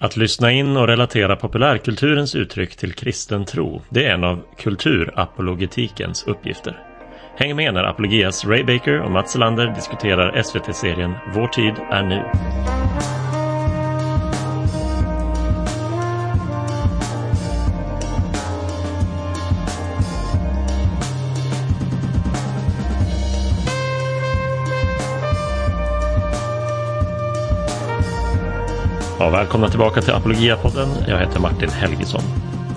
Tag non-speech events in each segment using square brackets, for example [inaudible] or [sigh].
Att lyssna in och relatera populärkulturens uttryck till kristen tro, det är en av kulturapologetikens uppgifter. Häng med när Apologias Ray Baker och Mats Lander diskuterar SVT-serien Vår tid är nu. Ja, välkomna tillbaka till Apologia-podden. Jag heter Martin Helgesson.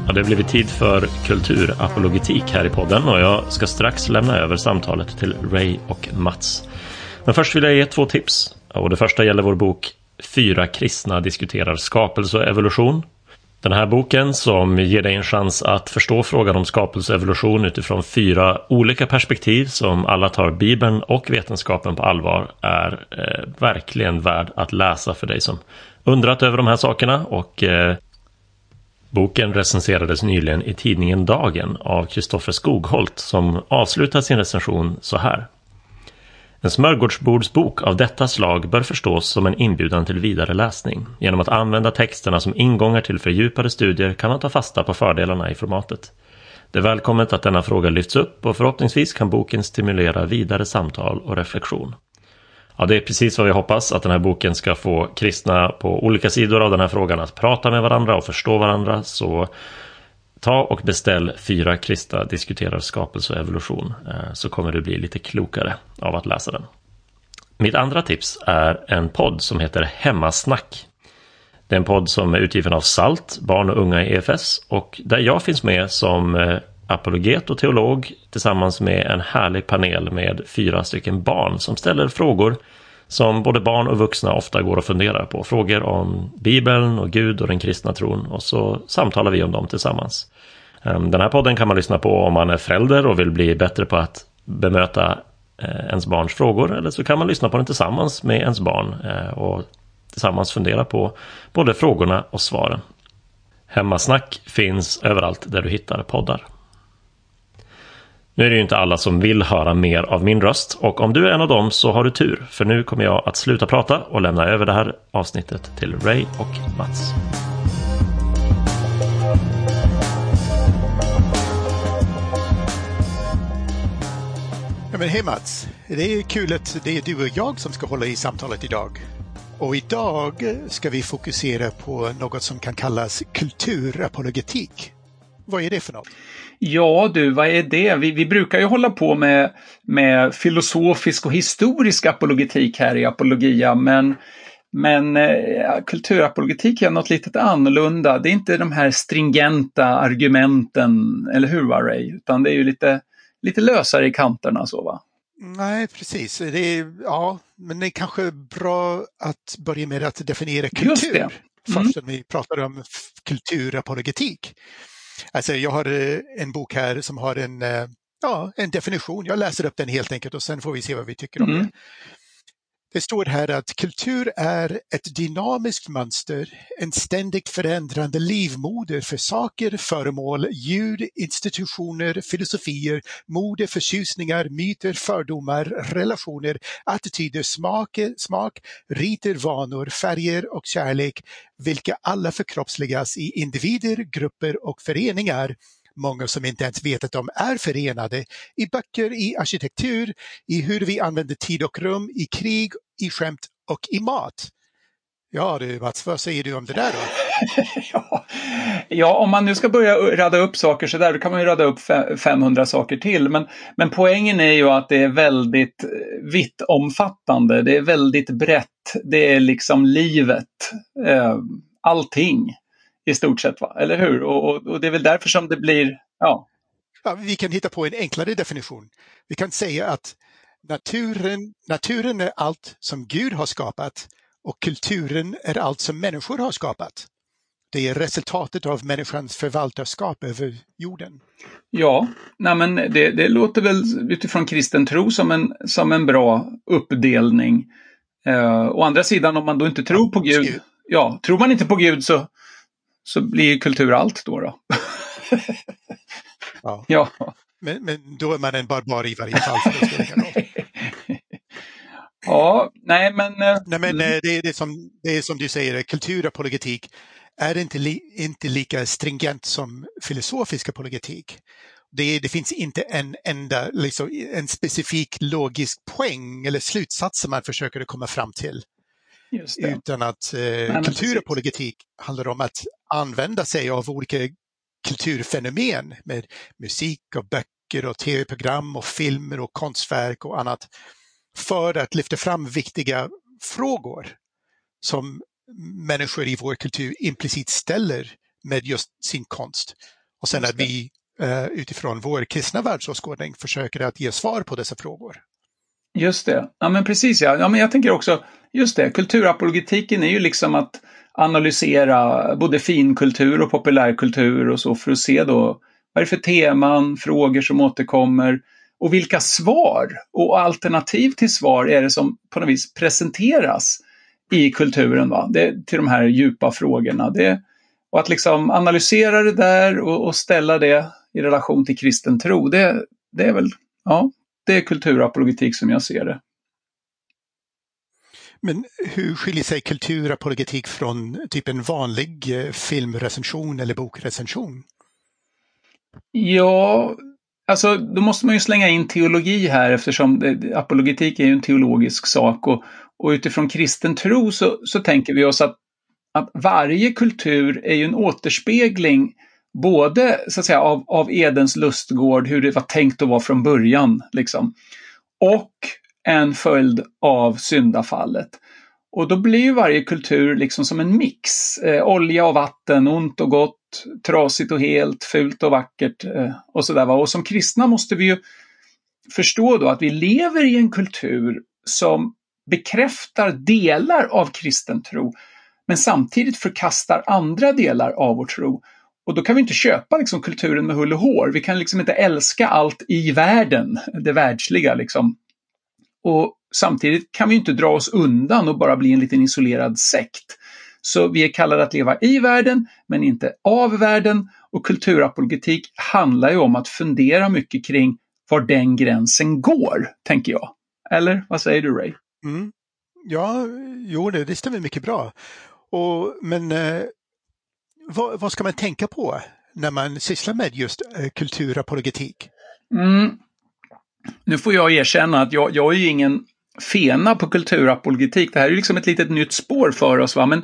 Ja, det har blivit tid för kulturapologetik här i podden och jag ska strax lämna över samtalet till Ray och Mats. Men först vill jag ge två tips. Och det första gäller vår bok Fyra kristna diskuterar skapelse och evolution. Den här boken som ger dig en chans att förstå frågan om skapelse och evolution utifrån fyra olika perspektiv som alla tar Bibeln och vetenskapen på allvar är eh, verkligen värd att läsa för dig som undrat över de här sakerna och eh, boken recenserades nyligen i tidningen Dagen av Kristoffer Skogholt som avslutar sin recension så här. En smörgårdsbordsbok av detta slag bör förstås som en inbjudan till vidare läsning. Genom att använda texterna som ingångar till fördjupade studier kan man ta fasta på fördelarna i formatet. Det är välkommet att denna fråga lyfts upp och förhoppningsvis kan boken stimulera vidare samtal och reflektion. Ja, det är precis vad vi hoppas, att den här boken ska få kristna på olika sidor av den här frågan att prata med varandra och förstå varandra. Så ta och beställ Fyra kristna diskuterar skapelse och evolution, eh, så kommer du bli lite klokare av att läsa den. Mitt andra tips är en podd som heter Hemmasnack. Det är en podd som är utgiven av SALT, barn och unga i EFS, och där jag finns med som eh, apologet och teolog tillsammans med en härlig panel med fyra stycken barn som ställer frågor som både barn och vuxna ofta går och funderar på. Frågor om Bibeln och Gud och den kristna tron och så samtalar vi om dem tillsammans. Ehm, den här podden kan man lyssna på om man är förälder och vill bli bättre på att bemöta eh, ens barns frågor eller så kan man lyssna på den tillsammans med ens barn eh, och tillsammans fundera på både frågorna och svaren. Hemmasnack finns överallt där du hittar poddar. Nu är det ju inte alla som vill höra mer av min röst och om du är en av dem så har du tur för nu kommer jag att sluta prata och lämna över det här avsnittet till Ray och Mats. Ja, men hej Mats! Det är kul att det är du och jag som ska hålla i samtalet idag. Och idag ska vi fokusera på något som kan kallas kulturapologetik. Vad är det för något? Ja du, vad är det? Vi, vi brukar ju hålla på med, med filosofisk och historisk apologetik här i Apologia, men men eh, kulturapologetik är något lite annorlunda. Det är inte de här stringenta argumenten, eller hur va Ray? Utan det är ju lite, lite lösare i kanterna så va? Nej, precis. Det är, ja, men det är kanske bra att börja med att definiera kultur. Mm. Först när vi pratar om kulturapologetik. Alltså jag har eh, en bok här som har en, eh, ja, en definition. Jag läser upp den helt enkelt och sen får vi se vad vi tycker om mm. det. Det står här att kultur är ett dynamiskt mönster, en ständigt förändrande livmoder för saker, föremål, ljud, institutioner, filosofier, mode, förtjusningar, myter, fördomar, relationer, attityder, smak, smak, riter, vanor, färger och kärlek, vilka alla förkroppsligas i individer, grupper och föreningar många som inte ens vet att de är förenade i böcker, i arkitektur, i hur vi använder tid och rum, i krig, i skämt och i mat. Ja du Mats, vad säger du om det där då? [laughs] ja. ja, om man nu ska börja rada upp saker så där, då kan man ju rada upp 500 saker till. Men, men poängen är ju att det är väldigt eh, vitt omfattande. Det är väldigt brett. Det är liksom livet. Eh, allting i stort sett, va? eller hur? Och, och, och, det är väl därför som det blir, ja. ja. Vi kan hitta på en enklare definition. Vi kan säga att naturen, naturen är allt som Gud har skapat och kulturen är allt som människor har skapat. Det är resultatet av människans förvaltarskap över jorden. Ja, nej men det, det låter väl utifrån kristen tro som en, som en bra uppdelning. Uh, å andra sidan, om man då inte tror på Gud, ja, tror man inte på Gud så, så blir kultur allt då. då. ja. [laughs] ja. Men, men då är man en barbar i varje fall. [laughs] Ja, nej men... Nej, men mm. det, är, det, som, det är som du säger, kulturapologetik är inte, li, inte lika stringent som filosofisk apologetik. Det, det, finns inte en enda, liksom, en specifik logisk poäng eller slutsats som man försöker komma fram till. Utan att eh, kulturapologetik handlar om att använda sig av olika kulturfenomen med musik och böcker och tv-program och filmer och konstverk och annat för att lyfta fram viktiga frågor som människor i vår kultur implicit ställer med just sin konst. Och sen att vi uh, utifrån vår kristna världsåskådning försöker att ge svar på dessa frågor. Just det, ja men precis ja. ja men jag tänker också, just det, kulturapologetiken är ju liksom att analysera både finkultur och populärkultur och så för att se då vad är det för teman, frågor som återkommer och vilka svar och alternativ till svar är det som på något vis presenteras i kulturen va? Det, till de här djupa frågorna. Det, och att liksom analysera det där och, och, ställa det i relation till kristen tro, det, det är väl, ja, det är kulturapologetik som jag ser det. Men hur skiljer sig kulturapologetik från typ en vanlig eh, filmrecension eller bokrecension? Ja, alltså då måste man ju slänga in teologi här eftersom det, apologetik är ju en teologisk sak och, och utifrån kristen tro så, så tänker vi oss att, att varje kultur är ju en återspegling både så att säga av, av Edens lustgård, hur det var tänkt att vara från början, liksom, och en följd av syndafallet. Och då blir ju varje kultur liksom som en mix. Eh, olja och vatten, ont och gott, trasigt och helt, fult och vackert eh, och sådär. Och som kristna måste vi ju förstå då att vi lever i en kultur som bekräftar delar av kristen tro, men samtidigt förkastar andra delar av vår tro. Och då kan vi inte köpa liksom, kulturen med hull och hår. Vi kan liksom inte älska allt i världen, det världsliga liksom. Och samtidigt kan vi inte dra oss undan och bara bli en liten isolerad sekt. Så vi är kallade att leva i världen, men inte av världen. Och kulturapologetik handlar ju om att fundera mycket kring var den gränsen går, tänker jag. Eller vad säger du Ray? Mm. Ja, jo, det, det stämmer mycket bra. Och, men eh, vad, vad, ska man tänka på när man sysslar med just eh, kulturapologetik? Mm. Nu får jag erkänna att jag, jag är ju ingen fena på kulturapologetik. Det här är liksom ett litet nytt spår för oss. Va? Men,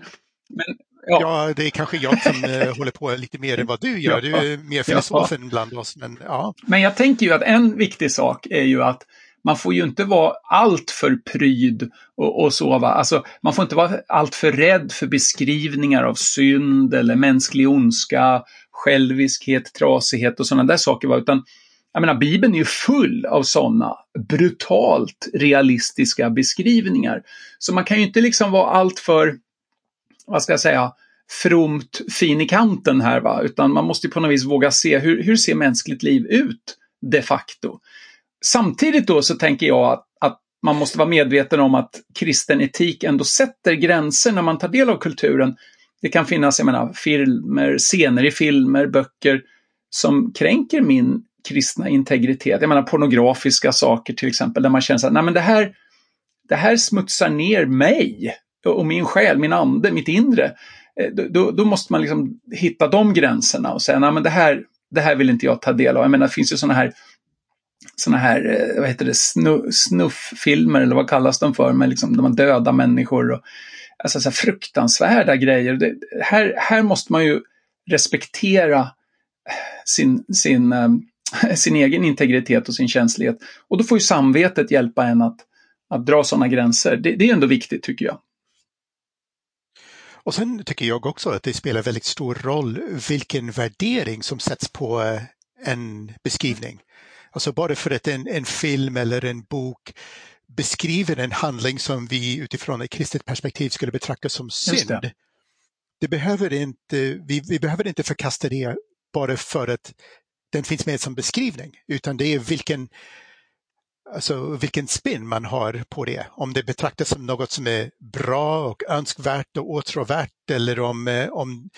men ja. ja. det är kanske jag som eh, [laughs] håller på lite mer än vad du gör. Du är mer filosofen ja. bland oss. Men, ja. men jag tänker ju att en viktig sak är ju att man får ju inte vara alltför pryd och, och så. Va? Alltså, man får inte vara alltför rädd för beskrivningar av synd eller mänsklig ondska, själviskhet, trasighet och sådana där saker. Va? Utan jag menar, Bibeln är ju full av sådana brutalt realistiska beskrivningar. Så man kan ju inte liksom vara alltför, vad ska jag säga, fromt fin i kanten här, va? utan man måste på något vis våga se hur, hur ser mänskligt liv ut de facto. Samtidigt då så tänker jag att, att man måste vara medveten om att kristen etik ändå sätter gränser när man tar del av kulturen. Det kan finnas, jag menar, filmer, scener i filmer, böcker som kränker min kristna integritet. Jag menar pornografiska saker till exempel, där man känner att nej men det här, det här smutsar ner mig och min själ, min ande, mitt inre. Eh, då, då måste man liksom hitta de gränserna och säga, nej men det här, det här vill inte jag ta del av. Jag menar, det finns ju sådana här såna här, eh, vad heter det, snufffilmer eller vad kallas de för, med liksom, de döda människor och alltså, så fruktansvärda grejer. Det, här, här måste man ju respektera sin, sin eh, sin egen integritet och sin känslighet. Och då får ju samvetet hjälpa en att, att dra sådana gränser. Det, det är ändå viktigt tycker jag. Och sen tycker jag också att det spelar väldigt stor roll vilken värdering som sätts på eh, en beskrivning. Alltså bara för att en, en film eller en bok beskriver en handling som vi utifrån ett kristet perspektiv skulle betrakta som synd. Det. det. behöver inte, vi, vi behöver inte förkasta det bara för att den finns med som beskrivning, utan det är vilken, alltså vilken spin man har på det. Om det betraktas som något som är bra och önskvärt och åtråvärt eller om, eh, om,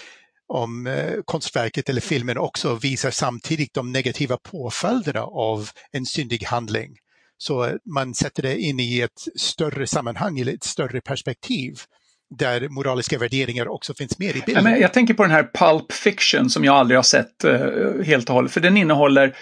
om eh, konstverket eller filmen också visar samtidigt de negativa påföljderna av en syndig handling. Så eh, man sätter det in i ett större sammanhang, eller ett större perspektiv där moraliska värderingar också finns med i bilden. Ja, jag tänker på den här Pulp Fiction som jag aldrig har sett eh, helt och hållet, för den innehåller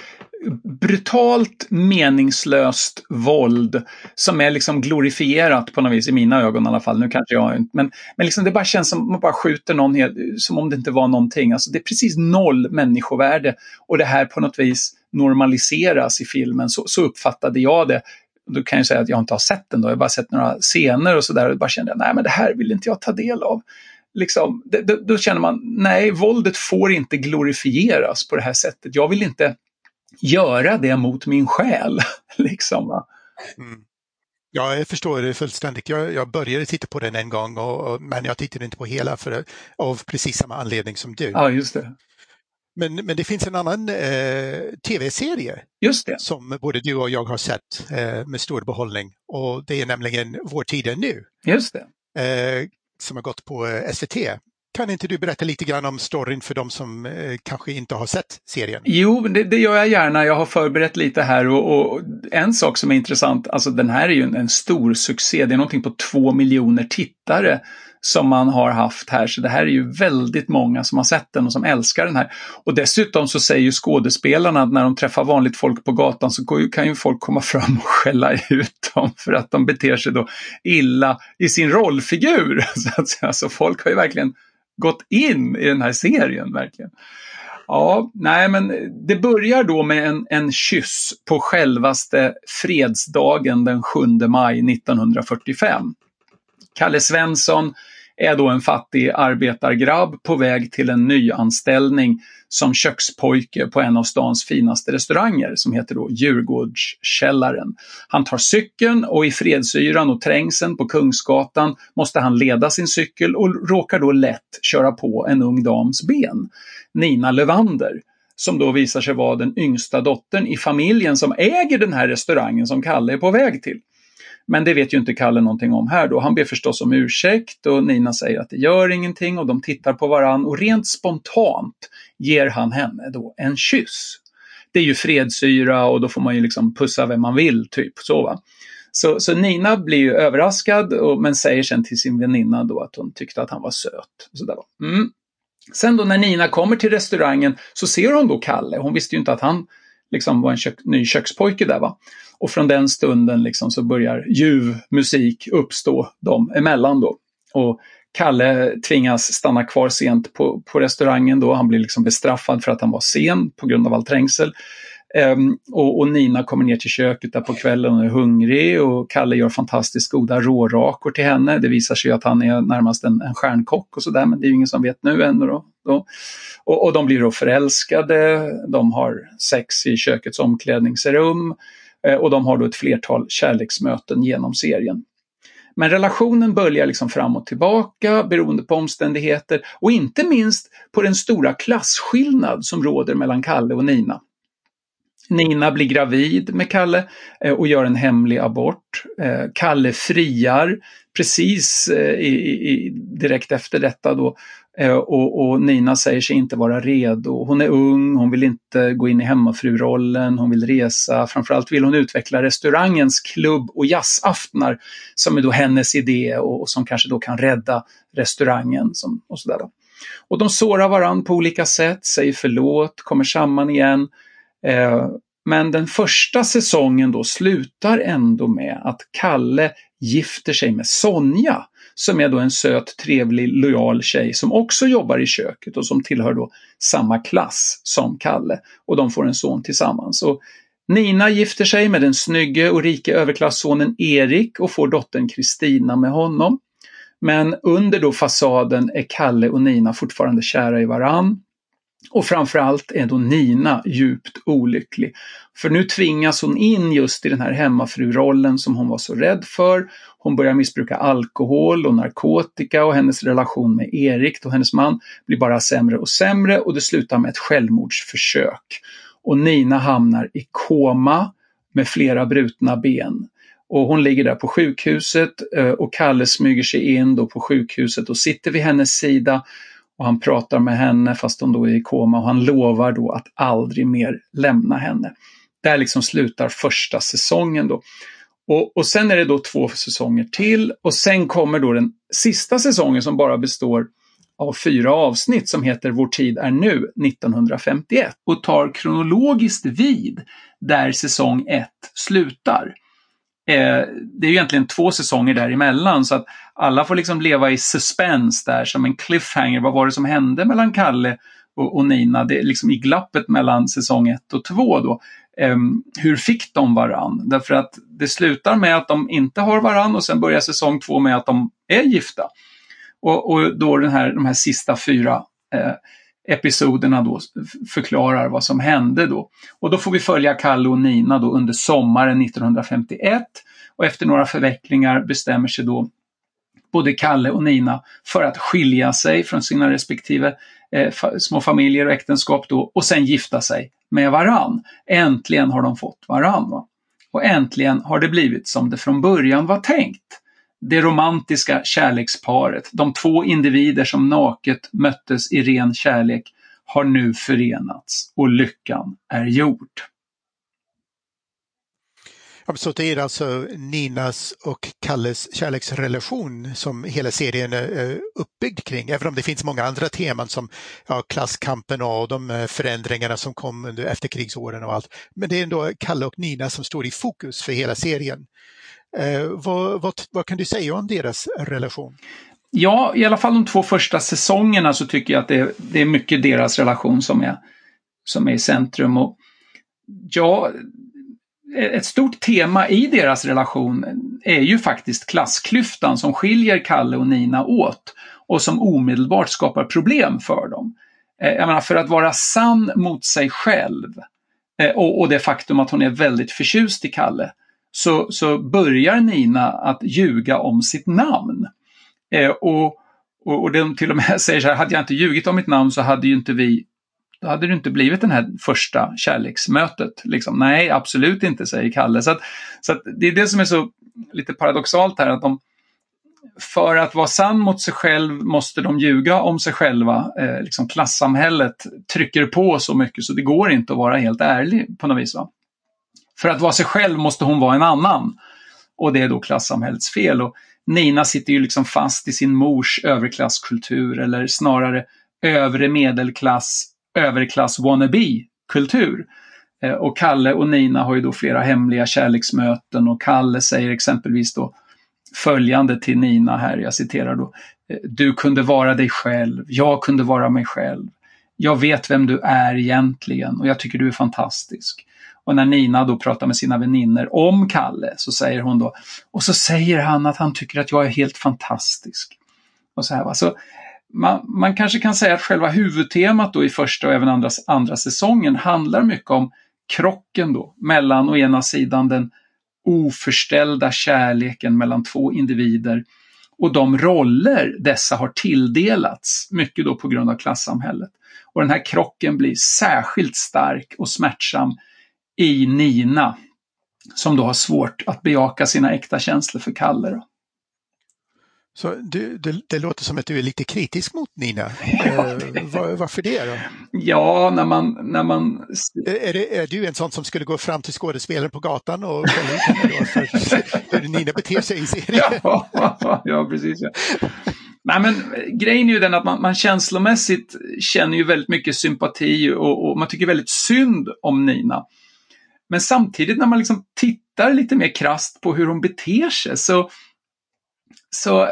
brutalt meningslöst våld som är liksom glorifierat på något vis, i mina ögon i alla fall. Nu kanske jag inte, men, men liksom det bara känns som att man bara skjuter någon helt, som om det inte var någonting. Alltså det är precis noll människovärde och det här på något vis normaliseras i filmen. Så, så uppfattade jag det. Då kan jag säga att jag inte har sett den då, jag har bara sett några scener och sådär och bara kände nej men det här vill inte jag ta del av. Liksom, det, då, då känner man, nej, våldet får inte glorifieras på det här sättet. Jag vill inte göra det mot min själ. [laughs] liksom, mm. Ja, jag förstår det fullständigt. Jag, jag började titta på den en gång, och, och, men jag tittade inte på hela för, av precis samma anledning som du. Ja, just det. Men, men det finns en annan eh, tv-serie som både du och jag har sett eh, med stor behållning och det är nämligen Vår tid är nu. Just det. Eh, som har gått på eh, SVT. Kan inte du berätta lite grann om storyn för de som eh, kanske inte har sett serien? Jo, det, det, gör jag gärna. Jag har förberett lite här och, och, en sak som är intressant, alltså den här är ju en, en stor succé. Det är någonting på två miljoner tittare som man har haft här. Så det här är ju väldigt många som har sett den och som älskar den här. Och dessutom så säger ju skådespelarna att när de träffar vanligt folk på gatan så kan ju folk komma fram och skälla ut dem för att de beter sig då illa i sin rollfigur. [laughs] Så, att säga. så folk har ju verkligen gått in i den här serien verkligen. Ja, nej men det börjar då med en, en kyss på självaste fredsdagen den 7 maj 1945. Kalle Svensson är då en fattig arbetargrabb på väg till en nyanställning som kökspojke på en av stans finaste restauranger som heter då Djurgårdskällaren. Han tar cykeln och i fredsyran och trängseln på Kungsgatan måste han leda sin cykel och råkar då lätt köra på en ung dams ben, Nina Levander som då visar sig vara den yngsta dottern i familjen som äger den här restaurangen som Kalle är på väg till. Men det vet ju inte Kalle någonting om här då. Han ber förstås om ursäkt och Nina säger att det gör ingenting och de tittar på varann och rent spontant ger han henne då en kyss. Det är ju fredsyra och då får man ju liksom pussa vem man vill, typ så va. Så, så Nina blir ju överraskad och, men säger sen till sin väninna då att hon tyckte att han var söt. Så där. Mm. Sen då när Nina kommer till restaurangen så ser hon då Kalle. Hon visste ju inte att han liksom var en kök, ny kökspojke där. Va? Och från den stunden liksom så börjar ljuv musik uppstå dem emellan då. Och Kalle tvingas stanna kvar sent på, på restaurangen då. Han blir liksom bestraffad för att han var sen på grund av all trängsel. Um, och, och, Nina kommer ner till köket där på kvällen och är hungrig och Kalle gör fantastiskt goda rårakor till henne. Det visar sig att han är närmast en, en stjärnkock och sådär men det är ju ingen som vet nu ännu. Då, då. Och, och, de blir då förälskade, de har sex i kökets omklädningsrum eh, och de har då ett flertal kärleksmöten genom serien. Men relationen böljar liksom fram och tillbaka beroende på omständigheter och inte minst på den stora klasskillnad som råder mellan Kalle och Nina. Nina blir gravid med Kalle eh, och gör en hemlig abort. Eh, Kalle friar precis eh, i, i, direkt efter detta då och, och, Nina säger sig inte vara redo. Hon är ung, hon vill inte gå in i hemmafrurollen, hon vill resa. Framförallt vill hon utveckla restaurangens klubb och jazzaftnar som är då hennes idé och, och som kanske då kan rädda restaurangen. Som, och, sådär då. och de sårar varandra på olika sätt, säger förlåt, kommer samman igen Eh, men den första säsongen då slutar ändå med att Kalle gifter sig med Sonja som är då en söt, trevlig, lojal tjej som också jobbar i köket och som tillhör då samma klass som Kalle. Och de får en son tillsammans. Och Nina gifter sig med den snygge och rike överklassonen Erik och får dottern Kristina med honom. Men under då fasaden är Kalle och Nina fortfarande kära i varann. Och framförallt är då Nina djupt olycklig. För nu tvingas hon in just i den här hemmafrurollen som hon var så rädd för. Hon börjar missbruka alkohol och narkotika och hennes relation med Erik, och hennes man, blir bara sämre och sämre och det slutar med ett självmordsförsök. Och Nina hamnar i koma med flera brutna ben. Och hon ligger där på sjukhuset eh, och Kalle smyger sig in då på sjukhuset och sitter vid hennes sida och han pratar med henne fast hon då är i koma och han lovar då att aldrig mer lämna henne. där liksom slutar första säsongen då. Och, och sen är det då två säsonger till och sen kommer då den sista säsongen som bara består av fyra avsnitt som heter Vår tid är nu 1951 och tar kronologiskt vid där säsong 1 slutar. Eh, det är ju egentligen två säsonger däremellan så att alla får liksom leva i suspense där som en cliffhanger. Vad var det som hände mellan Kalle och, och Nina? Det är liksom i glappet mellan säsong 1 och 2 då. Eh, hur fick de varann? Därför att det slutar med att de inte har varann och sen börjar säsong 2 med att de är gifta. Och, och då den här, de här sista fyra eh, episoderna då förklarar vad som hände då. Och då får vi följa Kalle och Nina då under sommaren 1951 och efter några förvecklingar bestämmer sig då både Kalle och Nina för att skilja sig från sina respektive eh, små familjer och äktenskap då och sen gifta sig med varann. Äntligen har de fått varann. Va? Och äntligen har det blivit som det från början var tänkt det romantiska kärleksparet, de två individer som naket möttes i ren kärlek, har nu förenats och lyckan är gjord. Så det är alltså Ninas och Kalles kärleksrelation som hela serien är eh, uppbyggd kring, även om det finns många andra teman som ja, klasskampen och de eh, förändringarna som kom under efterkrigsåren och allt. Men det är ändå Kalle och Nina som står i fokus för hela serien. Eh, vad, vad, vad kan du säga om deras relation? Ja, i alla fall de två första säsongerna så tycker jag att det, det är mycket deras relation som är, som är i centrum. Och ja, ett stort tema i deras relation är ju faktiskt klassklyftan som skiljer Kalle och Nina åt och som omedelbart skapar problem för dem. Eh, jag menar, för att vara sann mot sig själv eh, och, och det faktum att hon är väldigt förtjust i Kalle så, så börjar Nina att ljuga om sitt namn. Eh, och, och, och de till och med [laughs] säger så här, hade jag inte ljugit om mitt namn så hade ju inte vi då hade det inte blivit det här första kärleksmötet. Liksom, Nej, absolut inte, säger Kalle. Så, att, så att det är det som är så lite paradoxalt här, att de, för att vara sann mot sig själv måste de ljuga om sig själva. Eh, liksom klassamhället trycker på så mycket så det går inte att vara helt ärlig på något vis. Va? För att vara sig själv måste hon vara en annan. Och det är då klassamhällets fel. Och Nina sitter ju liksom fast i sin mors överklasskultur eller snarare övre medelklass, överklass wannabe-kultur. Eh, och Kalle och Nina har ju då flera hemliga kärleksmöten och Kalle säger exempelvis då följande till Nina här, jag citerar då. Eh, du kunde vara dig själv, jag kunde vara mig själv. Jag vet vem du är egentligen och jag tycker du är fantastisk. Och när Nina då pratar med sina vänner om Kalle så säger hon då, och så säger han att han tycker att jag är helt fantastisk. Och så här, va? Så man, man kanske kan säga att själva huvudtemat då i första och även andra, andra säsongen handlar mycket om krocken då mellan å ena sidan den oförställda kärleken mellan två individer och de roller dessa har tilldelats, mycket då på grund av klassamhället. Och den här krocken blir särskilt stark och smärtsam i Nina som då har svårt att bejaka sina äkta känslor för Kalle. Då. Så du, det, det, låter som att du är lite kritisk mot Nina. [laughs] Ja, det... var, varför det då? Ja, när man... När man... Är, det, är du en sån som skulle gå fram till skådespelaren på gatan och kolla ut henne då för hur Nina beter sig i serien? [laughs] Ja, [laughs] ja precis. Ja. Nej, men grejen är ju den att man, man känslomässigt känner ju väldigt mycket sympati och, och man tycker väldigt synd om Nina. Men samtidigt när man liksom tittar lite mer krast på hur hon beter sig så, så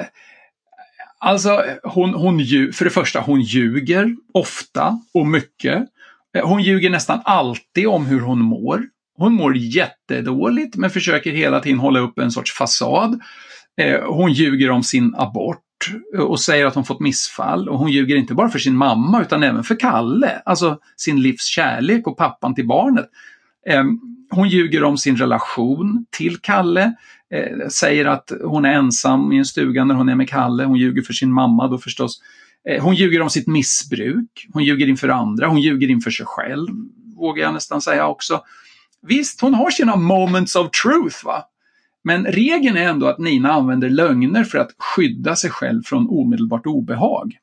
Alltså, hon, hon, för det första, hon ljuger ofta och mycket. Hon ljuger nästan alltid om hur hon mår. Hon mår jättedåligt men försöker hela tiden hålla upp en sorts fasad. Eh, hon ljuger om sin abort och säger att hon fått missfall. Och hon ljuger inte bara för sin mamma utan även för Kalle, alltså sin livs kärlek och pappan till barnet. Ehm, hon ljuger om sin relation till Kalle, eh, säger att hon är ensam i en stuga när hon är med Kalle. Hon ljuger för sin mamma då förstås. Eh, hon ljuger om sitt missbruk. Hon ljuger inför andra. Hon ljuger inför sig själv, vågar jag nästan säga också. Visst, hon har sina moments of truth, va? Men regeln är ändå att Nina använder lögner för att skydda sig själv från omedelbart obehag.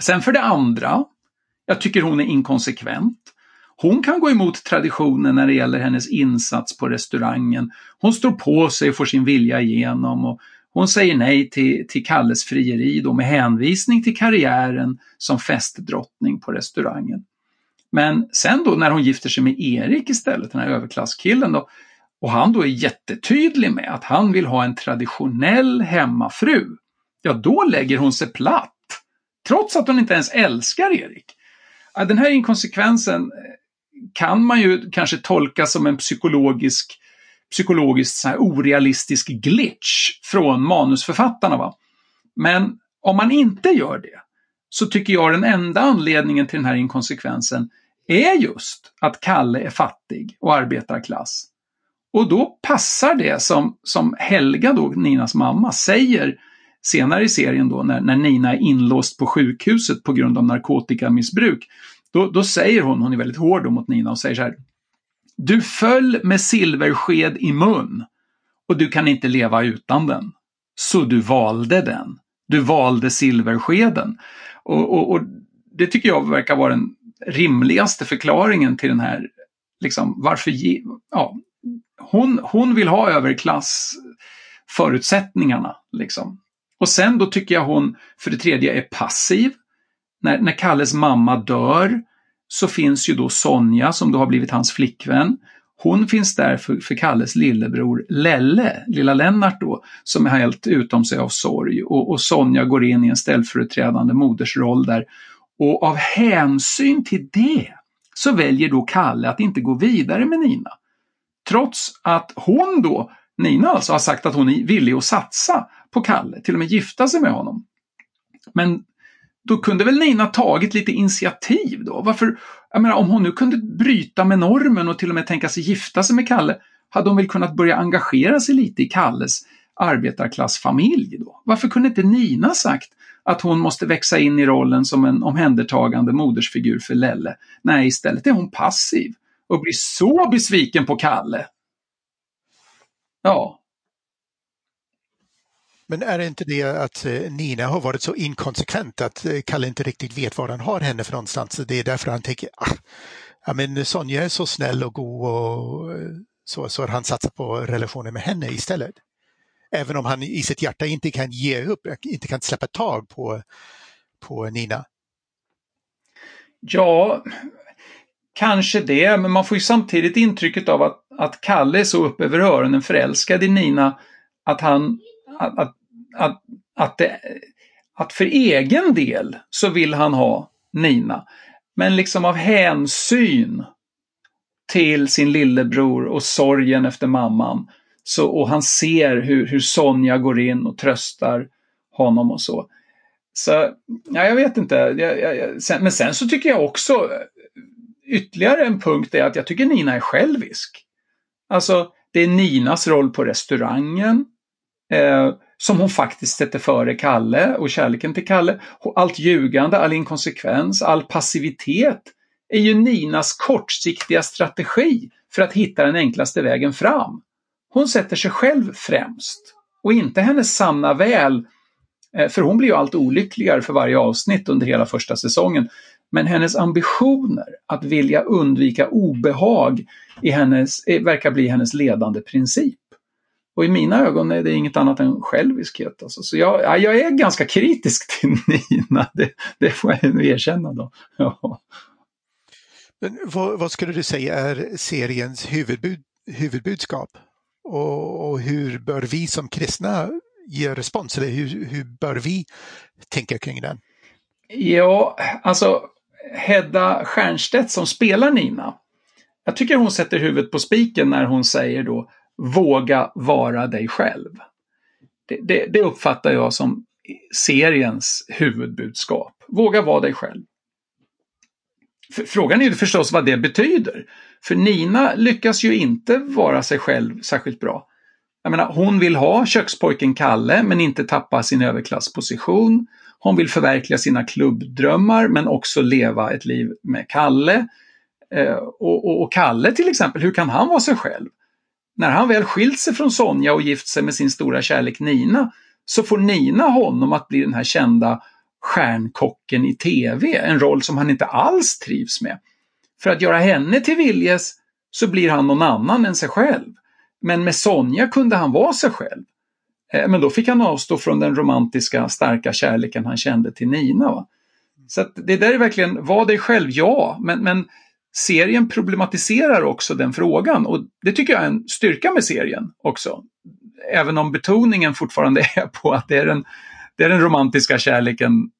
Sen för det andra, jag tycker hon är inkonsekvent. Hon kan gå emot traditionen när det gäller hennes insats på restaurangen. Hon står på sig och får sin vilja igenom. Och hon säger nej till, till Kalles frieri då med hänvisning till karriären som festdrottning på restaurangen. Men sen då när hon gifter sig med Erik istället, den här överklasskillen då, och han då är jättetydlig med att han vill ha en traditionell hemmafru, ja då lägger hon sig platt. Trots att hon inte ens älskar Erik. Den här inkonsekvensen kan man ju kanske tolka som en psykologisk, psykologiskt så här orealistisk glitch från manusförfattarna. Va? Men om man inte gör det så tycker jag den enda anledningen till den här inkonsekvensen är just att Kalle är fattig och arbetarklass. Och då passar det som, som Helga, då, Ninas mamma, säger senare i serien då när, när Nina är inlåst på sjukhuset på grund av narkotikamissbruk. Då, då säger hon, hon är väldigt hård mot Nina och säger så här. Du föll med silversked i mun och du kan inte leva utan den. Så du valde den. Du valde silverskeden. Och, och, och det tycker jag verkar vara den rimligaste förklaringen till den här, liksom varför, ja, hon, hon vill ha överklassförutsättningarna. Liksom. Och sen då tycker jag hon, för det tredje, är passiv. När, när Kalles mamma dör så finns ju då Sonja som då har blivit hans flickvän. Hon finns där för, för Kalles lillebror Lelle, lilla Lennart då, som är helt utom sig av sorg. Och, och Sonja går in i en ställföreträdande modersroll där. Och av hänsyn till det så väljer då Kalle att inte gå vidare med Nina. Trots att hon då, Nina alltså, har sagt att hon är villig att satsa på Kalle, till och med gifta sig med honom. Men då kunde väl Nina tagit lite initiativ då? Varför, jag menar om hon nu kunde bryta med normen och till och med tänka sig gifta sig med Kalle, hade hon väl kunnat börja engagera sig lite i Kalles arbetarklassfamilj då? Varför kunde inte Nina sagt att hon måste växa in i rollen som en omhändertagande modersfigur för Lelle? Nej, istället är hon passiv och blir så besviken på Kalle. Ja. Men är det inte det att eh, Nina har varit så inkonsekvent att eh, Kalle inte riktigt vet var han har henne för någonstans? Det är därför han tänker, ah, ja men Sonja är så snäll och god och eh, så, så har han satsat på relationen med henne istället. Även om han i sitt hjärta inte kan ge upp, inte kan släppa tag på, på Nina. Ja, Kanske det, men man får ju samtidigt intrycket av att, att Kalle är så upp över öronen förälskad i Nina att han, att, att, att, det, att för egen del så vill han ha Nina. Men liksom av hänsyn till sin lillebror och sorgen efter mamman. Så, och han ser hur, hur Sonja går in och tröstar honom och så. Så, ja, jag vet inte. Jag, jag, sen, men sen så tycker jag också ytterligare en punkt är att jag tycker Nina är självisk. Alltså, det är Ninas roll på restaurangen eh, som hon faktiskt sätter före Kalle och kärleken till Kalle. Allt ljugande, all inkonsekvens, all passivitet är ju Ninas kortsiktiga strategi för att hitta den enklaste vägen fram. Hon sätter sig själv främst och inte hennes sanna väl, eh, för hon blir ju allt olyckligare för varje avsnitt under hela första säsongen. Men hennes ambitioner att vilja undvika obehag i hennes, eh, verkar bli hennes ledande princip. Och i mina ögon är det inget annat än själviskhet. Alltså. Så jag, jag är ganska kritisk [laughs] till Nina, det, det får jag nu erkänna. Då. Ja. Men vad, vad, skulle du säga är seriens huvudbud, huvudbudskap? Och, och, hur bör vi som kristna ge respons? Eller hur, hur bör vi tänka kring den? Ja, alltså Hedda Stiernstedt som spelar Nina. Jag tycker hon sätter huvudet på spiken när hon säger då våga vara dig själv. Det, det, det uppfattar jag som seriens huvudbudskap. Våga vara dig själv. Frågan är ju förstås vad det betyder. För Nina lyckas ju inte vara sig själv särskilt bra. Jag menar, hon vill ha kökspojken Kalle men inte tappa sin överklassposition. Hon vill förverkliga sina klubbdrömmar men också leva ett liv med Kalle. Eh, och, och, och, Kalle till exempel, hur kan han vara sig själv? När han väl skilt sig från Sonja och gift sig med sin stora kärlek Nina så får Nina honom att bli den här kända stjärnkocken i TV, en roll som han inte alls trivs med. För att göra henne till viljes så blir han någon annan än sig själv. Men med Sonja kunde han vara sig själv. Eh, men då fick han avstå från den romantiska, starka kärleken han kände till Nina. Va? Så det där är verkligen, var dig själv, ja, men, men serien problematiserar också den frågan och det tycker jag är en styrka med serien också. Även om betoningen fortfarande [laughs] är på att det är den, det är den romantiska kärleken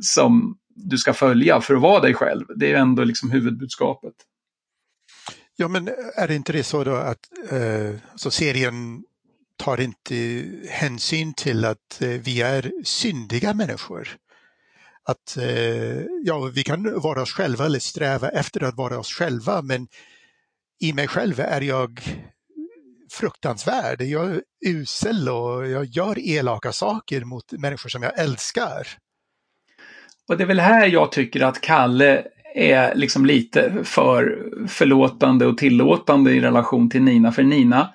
som du ska följa för att vara dig själv. Det är ändå liksom huvudbudskapet. Ja, men är det inte det så då att eh, så serien tar inte hänsyn till att eh, vi är syndiga människor? Att eh, ja, vi kan vara oss själva eller sträva efter att vara oss själva, men i mig själv är jag fruktansvärd. Jag är usel och jag gör elaka saker mot människor som jag älskar. Och det är väl här jag tycker att Kalle är liksom lite för förlåtande och tillåtande i relation till Nina. För Nina,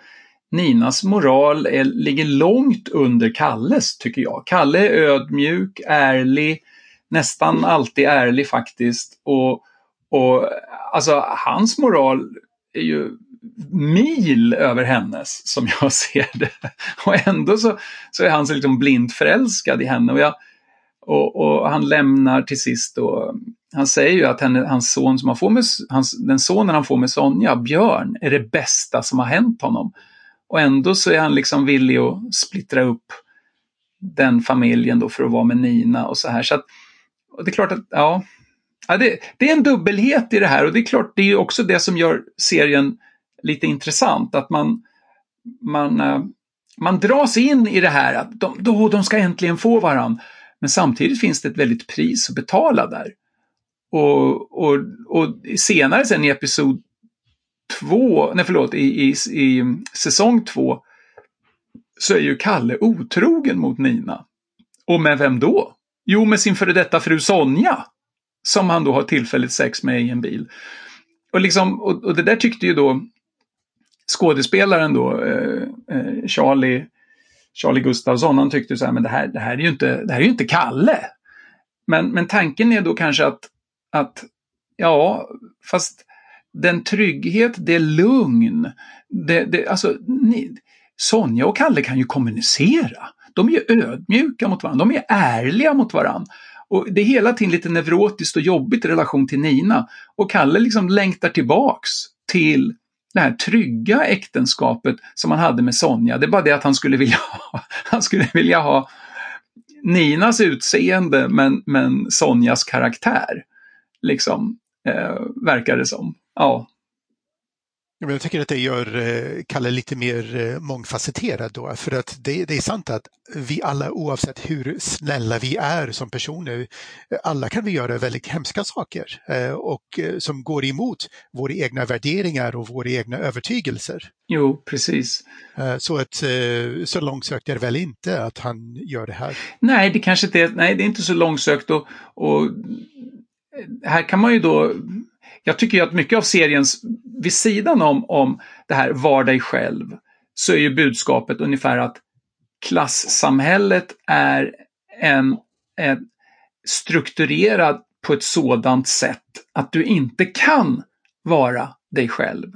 Ninas moral är, ligger långt under Kalles, tycker jag. Kalle är ödmjuk, ärlig, nästan alltid ärlig faktiskt. Och, och alltså hans moral är ju mil över hennes, som jag [laughs] ser det. Och ändå så, så är han så liksom blint förälskad i henne. Och, jag, och, och han lämnar till sist då han säger ju att henne, hans son som han får med, hans, den sonen han får med Sonja, Björn, är det bästa som har hänt honom. Och ändå så är han liksom villig att splittra upp den familjen då för att vara med Nina och så här. Så att, och det är klart att, ja, ja det, det, är en dubbelhet i det här och det är klart, det är också det som gör serien lite intressant, att man, man, eh, man dras in i det här att de, då, de ska äntligen få varann. Men samtidigt finns det ett väldigt pris att betala där. Och, och, och senare sen i episod två, nej förlåt, i, i, i säsong två så är ju Kalle otrogen mot Nina. Och med vem då? Jo, med sin före detta fru Sonja. Som han då har tillfälligt sex med i en bil. Och, liksom, och, och det där tyckte ju då skådespelaren då, eh, eh, Charlie, Charlie Gustafsson, han tyckte så här, men det här, det här är ju inte, det här är ju inte Kalle. Men, men tanken är då kanske att att ja, fast den trygghet, det lugn, det, det, alltså, ni, Sonja och Kalle kan ju kommunicera. De är ju ödmjuka mot varandra, de är ärliga mot varandra. Och det är hela tiden lite neurotiskt och jobbigt i relation till Nina. Och Kalle liksom längtar tillbaks till det här trygga äktenskapet som han hade med Sonja. Det är bara det att han skulle vilja ha, [laughs] han skulle vilja ha Ninas utseende men, men Sonjas karaktär liksom, eh, verkar det som. Ja. Jag tycker att det gör eh, Kalle lite mer eh, mångfacetterad då, för att det, det, är sant att vi alla oavsett hur snälla vi är som personer, alla kan vi göra väldigt hemska saker eh, och som går emot våra egna värderingar och våra egna övertygelser. Jo, precis. Så att så långsökt är det väl inte att han gör det här? Nej, det kanske inte är, nej, det är inte så långsökt och, och här kan man ju då, jag tycker ju att mycket av seriens, vid sidan om, om det här var dig själv, så är ju budskapet ungefär att klassamhället är en, en strukturerad på ett sådant sätt att du inte kan vara dig själv.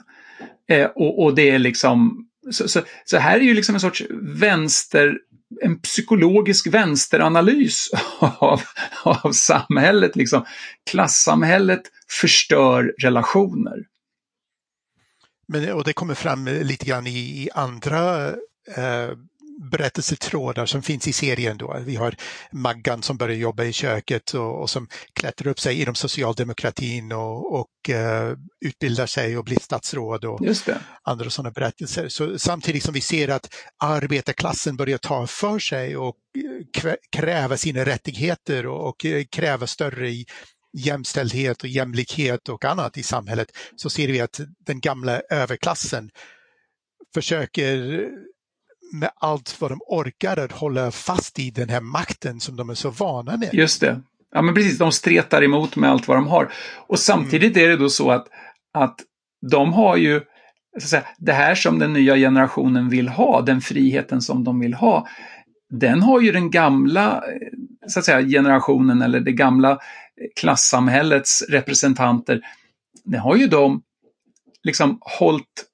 Eh, och, och, det är liksom, så, så, så, här är ju liksom en sorts vänster en psykologisk vänsteranalys [laughs] av, av samhället. Liksom. Klassamhället förstör relationer. Men, och det kommer fram lite grann i, i andra eh, berättelsetrådar som finns i serien. Då. Vi har Maggan som börjar jobba i köket och, och som klättrar upp sig inom socialdemokratin och, och uh, utbildar sig och blir statsråd och andra sådana berättelser. Så samtidigt som vi ser att arbetarklassen börjar ta för sig och eh, kräva sina rättigheter och, och eh, kräva större i jämställdhet och jämlikhet och annat i samhället så ser vi att den gamla överklassen försöker med allt vad de orkar att hålla fast i den här makten som de är så vana med. Just det. Ja men precis, de stretar emot med allt vad de har. Och samtidigt mm. är det då så att, att de har ju så säga, det här som den nya generationen vill ha, den friheten som de vill ha, den har ju den gamla så att säga, generationen eller det gamla klassamhällets representanter det har ju de liksom hållit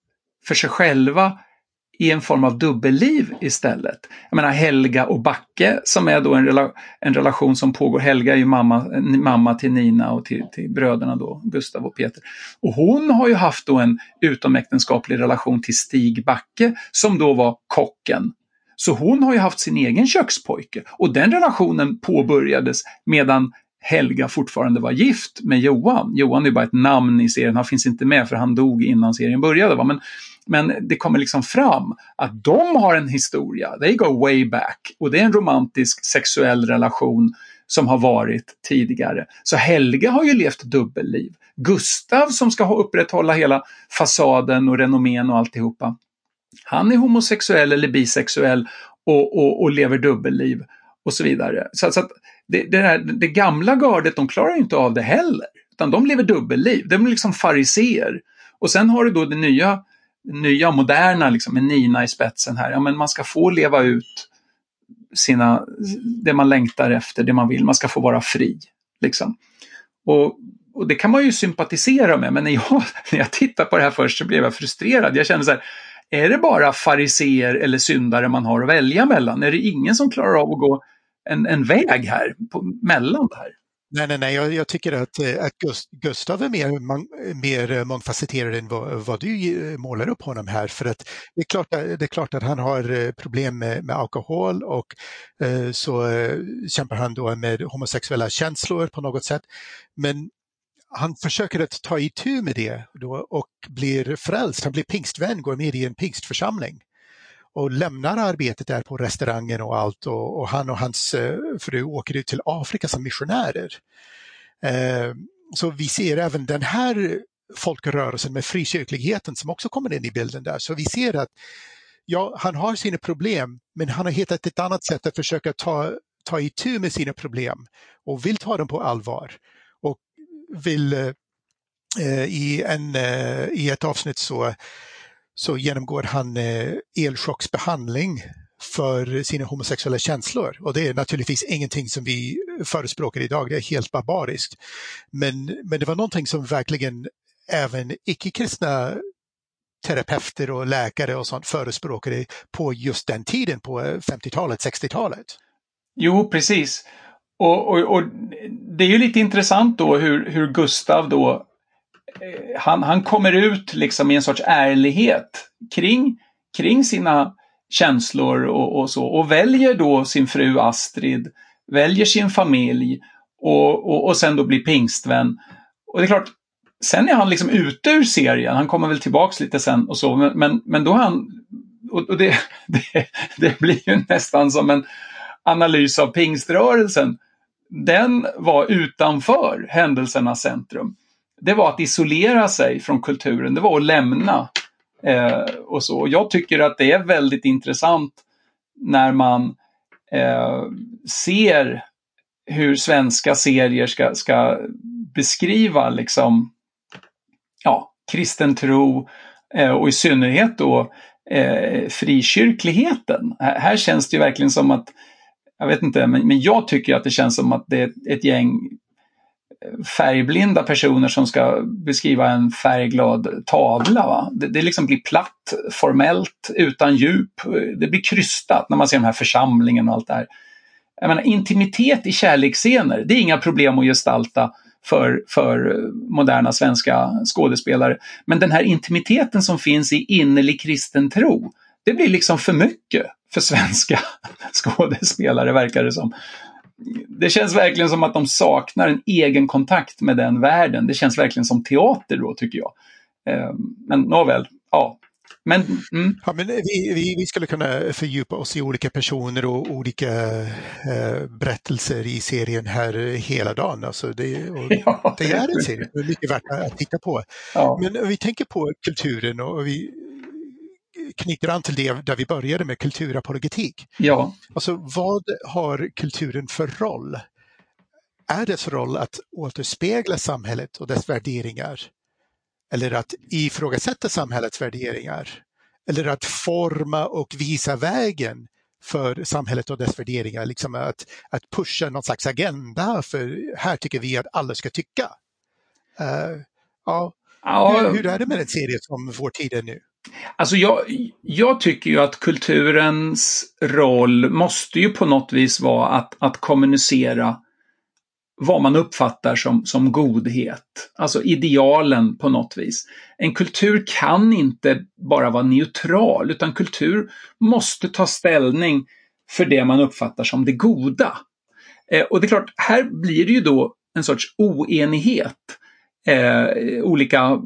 för sig själva i en form av dubbelliv istället. Jag menar Helga och Backe som är då en, rela en relation som pågår. Helga är ju mamma, mamma till Nina och till, till bröderna då, Gustav och Peter. Och hon har ju haft då en utomäktenskaplig relation till Stig Backe som då var kocken. Så hon har ju haft sin egen kökspojke och den relationen påbörjades medan Helga fortfarande var gift med Johan. Johan är bara ett namn i serien, han finns inte med för han dog innan serien började. Va? Men men det kommer liksom fram att de har en historia, they go way back. Och det är en romantisk sexuell relation som har varit tidigare. Så Helga har ju levt dubbelliv. Gustav som ska upprätthålla hela fasaden och renommén och alltihopa. Han är homosexuell eller bisexuell och, och, och lever dubbelliv och så vidare. Så, så att det, det, här, det gamla gardet, de klarar inte av det heller. Utan de lever dubbelliv, de är liksom fariser. Och sen har du då det nya nya moderna liksom, med Nina i spetsen här. Ja, men man ska få leva ut sina, det man längtar efter, det man vill. Man ska få vara fri. Liksom. Och, och det kan man ju sympatisera med, men när jag, [laughs] när jag tittade på det här först så blev jag frustrerad. Jag kände så här, är det bara fariser eller syndare man har att välja mellan? Är det ingen som klarar av att gå en, en väg här, på, mellan det här? Nej, nej, nej, jag, jag tycker att, eh, att Gust, Gustav är mer, man, mer eh, mångfacetterad än vad, vad, du målar upp honom här. För att det är klart, eh, det är klart att han har problem med, med alkohol och eh, så kämpar han då med homosexuella känslor på något sätt. Men han försöker att ta itu med det då och blir frälst, han blir pingstvän, går med i en pingstförsamling och lämnar arbetet där på restaurangen och allt och, och han och hans eh, fru åker ut till Afrika som missionärer. Eh, så vi ser även den här folkrörelsen med frikyrkligheten som också kommer in i bilden där. Så vi ser att ja, han har sina problem, men han har hittat ett annat sätt att försöka ta, ta itu med sina problem och vill ta dem på allvar. Och vill eh, i, en, eh, i ett avsnitt så så genomgår han eh, elchocksbehandling för sina homosexuella känslor. Och det är naturligtvis ingenting som vi förespråkar idag, det är helt barbariskt. Men, men det var någonting som verkligen även icke-kristna terapeuter och läkare och sånt förespråkade på just den tiden, på eh, 50-talet, 60-talet. Jo, precis. Och, och, och, det är ju lite intressant då hur, hur Gustav då han, han kommer ut liksom i en sorts ärlighet kring, kring sina känslor och, och, så och väljer då sin fru Astrid, väljer sin familj och, och, och sen då blir pingstvän. Och det är klart, sen är han liksom ute ur serien, han kommer väl tillbaks lite sen och så, men, men, men då han, och, det, [laughs] det, det blir ju nästan som en analys av pingströrelsen. Den var utanför händelsernas centrum det var att isolera sig från kulturen, det var att lämna. Eh, och så. Jag tycker att det är väldigt intressant när man eh, ser hur svenska serier ska, ska beskriva liksom, ja, kristen tro eh, och i synnerhet då eh, frikyrkligheten. Här, här känns det verkligen som att, jag vet inte, men, men jag tycker att det känns som att det är ett gäng färgblinda personer som ska beskriva en färgglad tavla. Va? Det, det liksom blir platt, formellt, utan djup. Det blir krystat när man ser den här församlingen och allt det här. Jag menar, intimitet i kärleksscener, det är inga problem att gestalta för, för moderna svenska skådespelare. Men den här intimiteten som finns i innerlig kristen tro, det blir liksom för mycket för svenska [laughs] skådespelare verkar det som det känns verkligen som att de saknar en egen kontakt med den världen. Det känns verkligen som teater då, tycker jag. Ehm, men nåväl, ja. Men, mm. ja, men vi, vi, vi, skulle kunna fördjupa oss i olika personer och olika eh, berättelser i serien här hela dagen. Alltså det, [laughs] ja, det är en serie, det är mycket värt att titta på. Ja. Men om vi tänker på kulturen och vi, knyter an till det där vi började med kulturapologetik. Ja. Alltså vad har kulturen för roll? Är dess roll att återspegla samhället och dess värderingar? Eller att ifrågasätta samhällets värderingar? Eller att forma och visa vägen för samhället och dess värderingar, liksom att, att pusha någon slags agenda för här tycker vi att alla ska tycka. Uh, ja, Ja. Hur, hur är det med en serie som Vår tid är nu? Alltså jag, jag tycker ju att kulturens roll måste ju på något vis vara att, att kommunicera vad man uppfattar som, som godhet, alltså idealen på något vis. En kultur kan inte bara vara neutral, utan kultur måste ta ställning för det man uppfattar som det goda. Eh, och det är klart, här blir det ju då en sorts oenighet. Eh, olika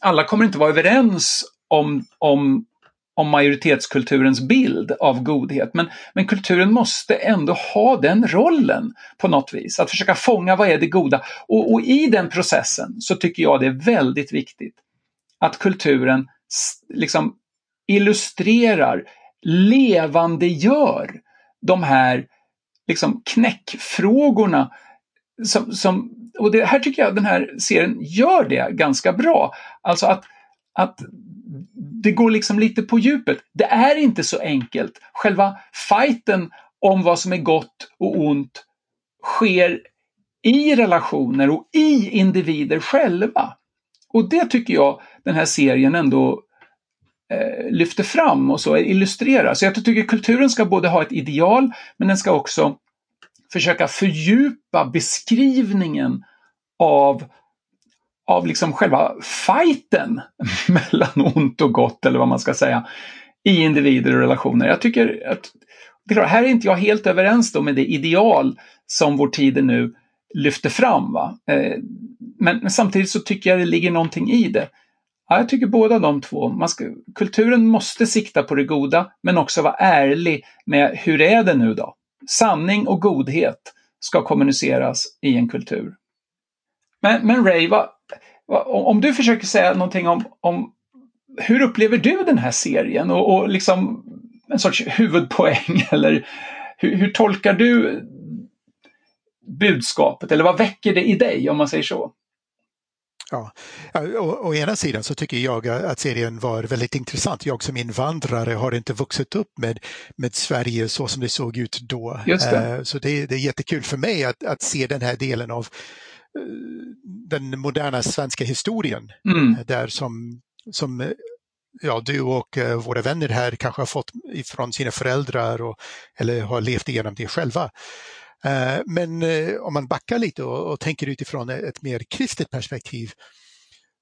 alla kommer inte vara överens om, om, om majoritetskulturens bild av godhet. Men, men kulturen måste ändå ha den rollen på något vis. Att försöka fånga vad är det goda. Och, och i den processen så tycker jag det är väldigt viktigt att kulturen liksom illustrerar, levandegör de här liksom knäckfrågorna som, som och det här tycker jag den här serien gör det ganska bra. Alltså att, att det går liksom lite på djupet. Det är inte så enkelt. Själva fighten om vad som är gott och ont sker i relationer och i individer själva. Och det tycker jag den här serien ändå eh, lyfter fram och så illustrerar. Så jag tycker kulturen ska både ha ett ideal, men den ska också försöka fördjupa beskrivningen av, av liksom själva fighten [laughs] mellan ont och gott, eller vad man ska säga, i individer och relationer. Jag tycker att, det är klart, här är inte jag helt överens då med det ideal som vår tid nu lyfter fram. Va? Eh, men, men, samtidigt så tycker jag det ligger någonting i det. Ja, jag tycker båda de två. Man ska, kulturen måste sikta på det goda, men också vara ärlig med hur är det nu då? Sanning och godhet ska kommuniceras i en kultur. Men, men Ray, vad, vad, om du försöker säga någonting om, om hur upplever du den här serien och, och liksom en sorts huvudpoäng [laughs] eller hur, hur, tolkar du budskapet eller vad väcker det i dig om man säger så? Ja, å, å ena sidan så tycker jag att serien var väldigt intressant. Jag som invandrare har inte vuxit upp med, med Sverige så som det såg ut då. Just det. Eh, så det, det är jättekul för mig att, att se den här delen av eh, den moderna svenska historien. Mm. Där som, som ja, du och våra vänner här kanske har fått ifrån sina föräldrar och, eller har levt igenom det själva. Eh, men eh, om man backar lite och, tänker utifrån ett mer kristet perspektiv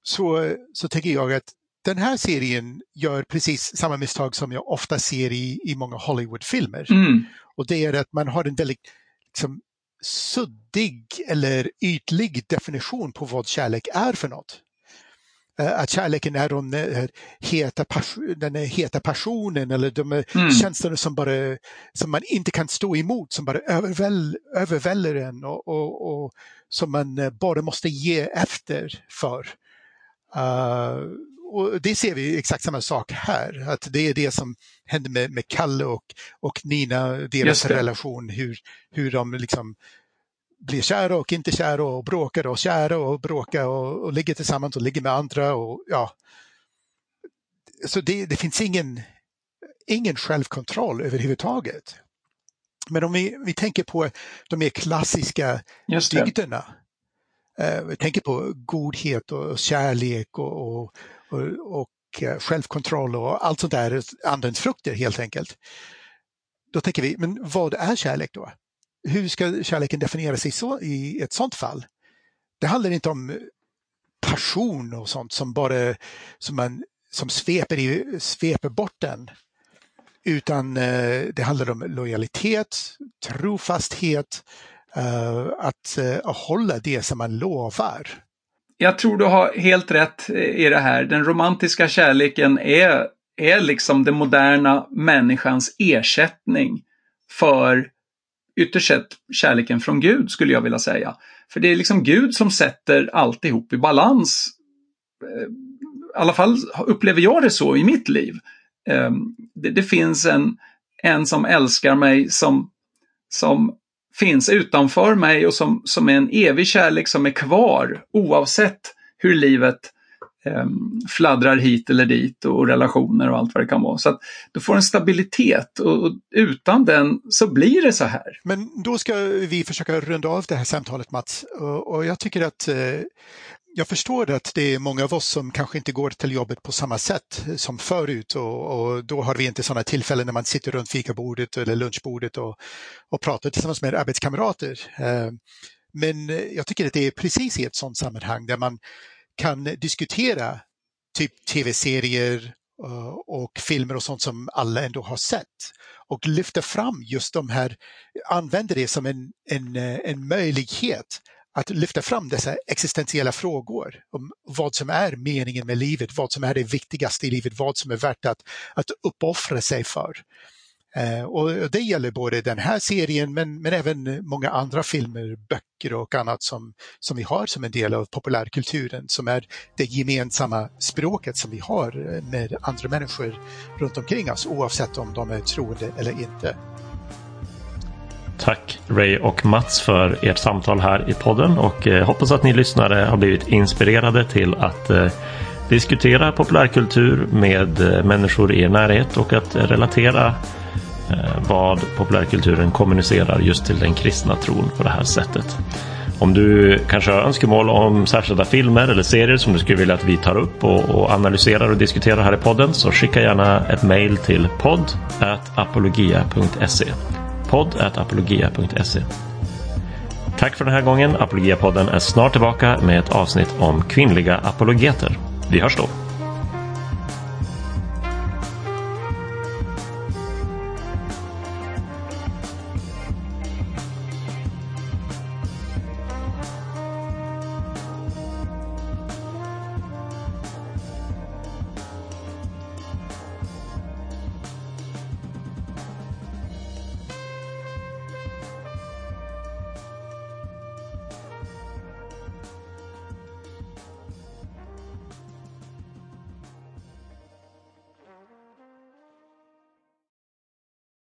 så, så tänker jag att den här serien gör precis samma misstag som jag ofta ser i, i många Hollywoodfilmer. Mm. Och det är att man har en väldigt liksom, suddig eller ytlig definition på vad kärlek är för något. Eh, att kärleken är den eh, heta, den heta passionen eller de mm. känslorna som, bara, som man inte kan stå emot, som bara överväl, överväljer en och, och, och, som man eh, bara måste ge efter för. Uh, och det ser vi exakt samma sak här, att det är det som händer med, med Kalle och, och Nina, deras relation, hur, hur de liksom blir kära och inte kära och bråkar och kära och bråkar och, och ligger tillsammans och ligger med andra. Och, ja. Så det, det finns ingen, ingen självkontroll överhuvudtaget. Men om vi, vi tänker på de mer klassiska dygderna. Eh, vi tänker på godhet och kärlek och, och, och, och eh, självkontroll och allt sånt där, andens frukter helt enkelt. Då tänker vi, men vad är kärlek då? Hur ska kärleken definiera sig så, i ett sånt fall? Det handlar inte om eh, passion och sånt som bara som man som sveper, i, sveper bort den. Utan eh, det handlar om lojalitet, trofasthet, eh, att eh, hålla det som man lovar. Jag tror du har helt rätt eh, i det här. Den romantiska kärleken är, är liksom den moderna människans ersättning för ytterst sett kärleken från Gud skulle jag vilja säga. För det är liksom Gud som sätter alltihop i balans. Eh, I alla fall upplever jag det så i mitt liv. Ehm, det, det finns en, en som älskar mig som, som finns utanför mig och som, som är en evig kärlek som är kvar oavsett hur livet eh, Ehm, fladdrar hit eller dit och relationer och allt vad det kan vara. Så att du får en stabilitet och, och, utan den så blir det så här. Men då ska vi försöka runda av det här samtalet Mats och, och jag tycker att eh, jag förstår att det är många av oss som kanske inte går till jobbet på samma sätt eh, som förut och, och då har vi inte sådana tillfällen när man sitter runt fikabordet eller lunchbordet och, och pratar tillsammans med arbetskamrater. Eh, men jag tycker att det är precis i ett sådant sammanhang där man kan diskutera typ tv-serier eh, och filmer och sånt som alla ändå har sett och lyfta fram just de här, använder det som en, en, eh, en möjlighet att lyfta fram dessa existentiella frågor om vad som är meningen med livet, vad som är det viktigaste i livet, vad som är värt att, att uppoffra sig för. Eh, och det gäller både den här serien men, men även många andra filmer, böcker och annat som, som vi har som en del av populärkulturen som är det gemensamma språket som vi har eh, med andra människor runt omkring oss oavsett om de är troende eller inte. Tack Ray och Mats för ert samtal här i podden och eh, hoppas att ni lyssnare har blivit inspirerade till att diskutera populärkultur med människor i er närhet och att relatera Eh, vad populärkulturen kommunicerar just till den kristna tron på det här sättet. Om du kanske har önskemål om särskilda filmer eller serier som du skulle vilja att vi tar upp och, och analyserar och diskuterar här i podden så skicka gärna ett mail till podd apologia.se podd apologia.se Tack för den här gången. Apologia-podden är snart tillbaka med ett avsnitt om kvinnliga apologeter. Vi hörs då.